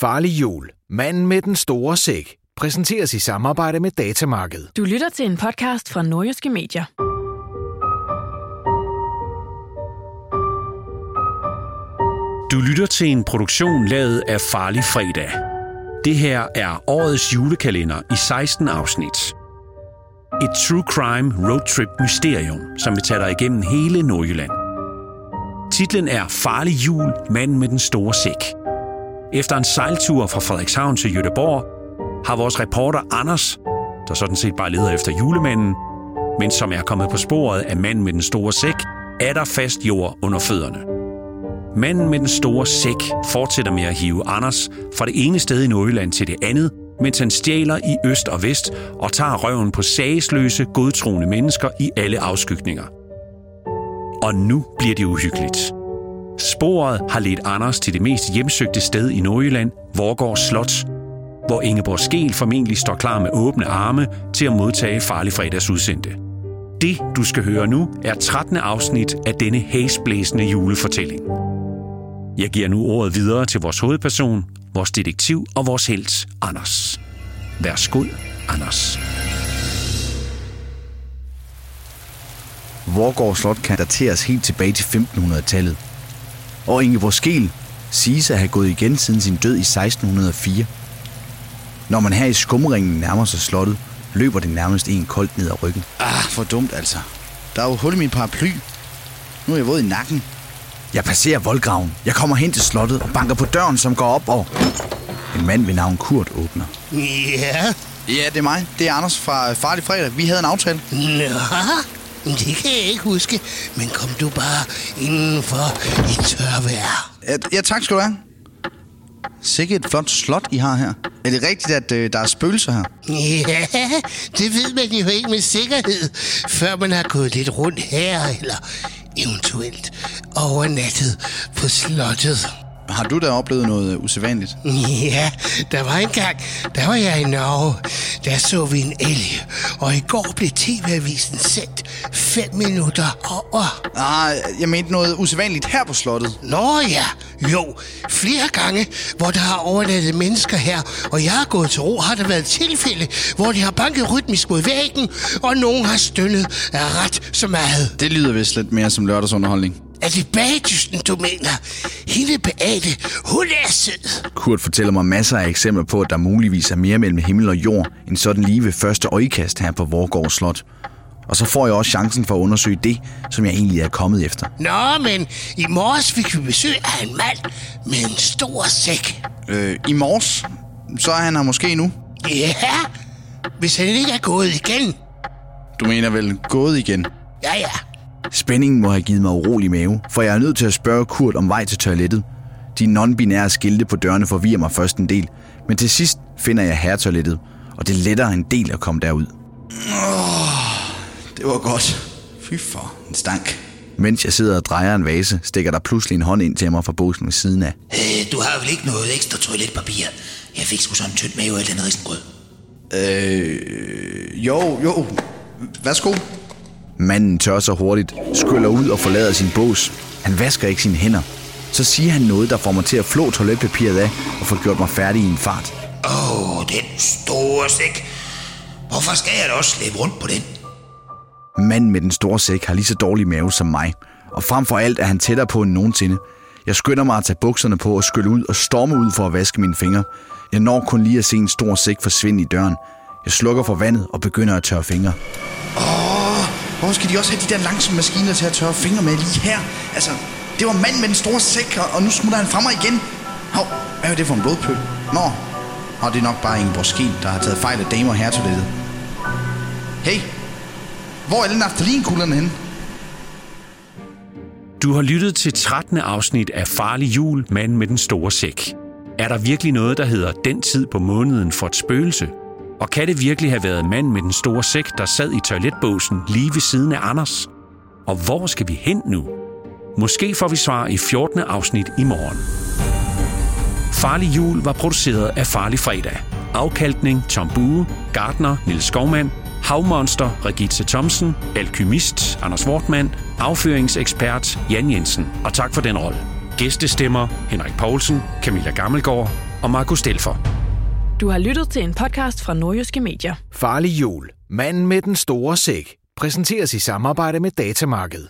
Farlig jul. Manden med den store sæk. Præsenteres i samarbejde med Datamarked. Du lytter til en podcast fra Nordjyske Medier. Du lytter til en produktion lavet af Farlig Fredag. Det her er årets julekalender i 16 afsnit. Et true crime roadtrip mysterium, som vil tage dig igennem hele Nordjylland. Titlen er Farlig jul, manden med den store sæk. Efter en sejltur fra Frederikshavn til Jødeborg, har vores reporter Anders, der sådan set bare leder efter julemanden, men som er kommet på sporet af manden med den store sæk, er der fast jord under fødderne. Manden med den store sæk fortsætter med at hive Anders fra det ene sted i Nordjylland til det andet, mens han stjæler i øst og vest og tager røven på sagesløse, godtroende mennesker i alle afskygninger. Og nu bliver det uhyggeligt. Sporet har ledt Anders til det mest hjemsøgte sted i Nordjylland, Vorgård Slot, hvor Ingeborg Skel formentlig står klar med åbne arme til at modtage farlig fredags udsendte. Det, du skal høre nu, er 13. afsnit af denne hæsblæsende julefortælling. Jeg giver nu ordet videre til vores hovedperson, vores detektiv og vores helt, Anders. Værsgo, Anders. Vorgård Slot kan dateres helt tilbage til 1500-tallet. Og Ingeborg Skel siges at have gået igen siden sin død i 1604. Når man her i skumringen nærmer sig slottet, løber det nærmest en koldt ned ad ryggen. Ah, for dumt altså. Der er jo hul i min paraply. Nu er jeg våd i nakken. Jeg passerer voldgraven. Jeg kommer hen til slottet og banker på døren, som går op og... En mand ved navn Kurt åbner. Ja? Ja, det er mig. Det er Anders fra Farlig Fredag. Vi havde en aftale. Nå, det kan jeg ikke huske. Men kom du bare indenfor i tørvejr. Ja, ja, tak skal du have. Sikke et flot slot, I har her. Er det rigtigt, at øh, der er spøgelser her? Ja, det ved man jo ikke med sikkerhed, før man har gået lidt rundt her, eller eventuelt overnattet på slottet. Har du da oplevet noget usædvanligt? Ja, der var en gang, der var jeg i Norge. Der så vi en elg, og i går blev TV-avisen sendt fem minutter over. Nej, Ah, jeg mente noget usædvanligt her på slottet. Nå ja, jo, flere gange, hvor der har overnattet mennesker her, og jeg har gået til ro, har der været tilfælde, hvor de har banket rytmisk mod væggen, og nogen har stønnet af ret så meget. Det lyder vist lidt mere som lørdagsunderholdning. Er det bagdysten, du mener? Hende Beate, hun er sød. Kurt fortæller mig masser af eksempler på, at der muligvis er mere mellem himmel og jord, end sådan lige ved første øjekast her på Vorgård Slot. Og så får jeg også chancen for at undersøge det, som jeg egentlig er kommet efter. Nå, men i morges fik vi besøg af en mand med en stor sæk. Øh, I morges, så er han her måske nu. Ja, hvis han ikke er gået igen. Du mener vel gået igen? Ja, ja. Spændingen må have givet mig urolig mave, for jeg er nødt til at spørge Kurt om vej til toilettet. De non-binære skilte på dørene forvirrer mig først en del, men til sidst finder jeg herretoilettet, og det letter en del at komme derud. Det var godt. Fy for en stank. Mens jeg sidder og drejer en vase, stikker der pludselig en hånd ind til mig fra båsen ved siden af. Øh, du har vel ikke noget ekstra toiletpapir? Jeg fik sgu sådan en tynd mave eller en risengrød. Øh, jo, jo. Værsgo. Manden tør så hurtigt, skyller ud og forlader sin bås. Han vasker ikke sine hænder. Så siger han noget, der får mig til at flå toiletpapiret af og få gjort mig færdig i en fart. Åh, oh, den store sæk. Hvorfor skal jeg da også slæbe rundt på den? Manden med den store sæk har lige så dårlig mave som mig. Og frem for alt er han tættere på end nogensinde. Jeg skynder mig at tage bukserne på og skylle ud og storme ud for at vaske mine fingre. Jeg når kun lige at se en stor sæk forsvinde i døren. Jeg slukker for vandet og begynder at tørre fingre. Hvorfor skal de også have de der langsomme maskiner til at tørre fingre med lige her? Altså, det var mand med den store sæk, og- nu smutter han fra mig igen. Hov, hvad er det for en blodpøl? Nå, og det er nok bare Ingeborg Skin, der har taget fejl af damer her det. Hey, hvor er alle naftalinkuglerne henne? Du har lyttet til 13. afsnit af Farlig Jul, mand med den store sæk. Er der virkelig noget, der hedder den tid på måneden for et spøgelse? Og kan det virkelig have været mand med den store sæk, der sad i toiletbåsen lige ved siden af Anders? Og hvor skal vi hen nu? Måske får vi svar i 14. afsnit i morgen. Farlig Jul var produceret af Farlig Fredag. Afkalkning Tom Bue, Gardner Nils Skovmand, Havmonster Regitze Thomsen, Alkymist Anders Wortmann, Afføringsekspert Jan Jensen. Og tak for den rolle. Gæstestemmer Henrik Poulsen, Camilla Gammelgaard, og Markus Delfer. Du har lyttet til en podcast fra Nordjyske Medier. Farlig jul. Manden med den store sæk. Præsenteres i samarbejde med Datamarked.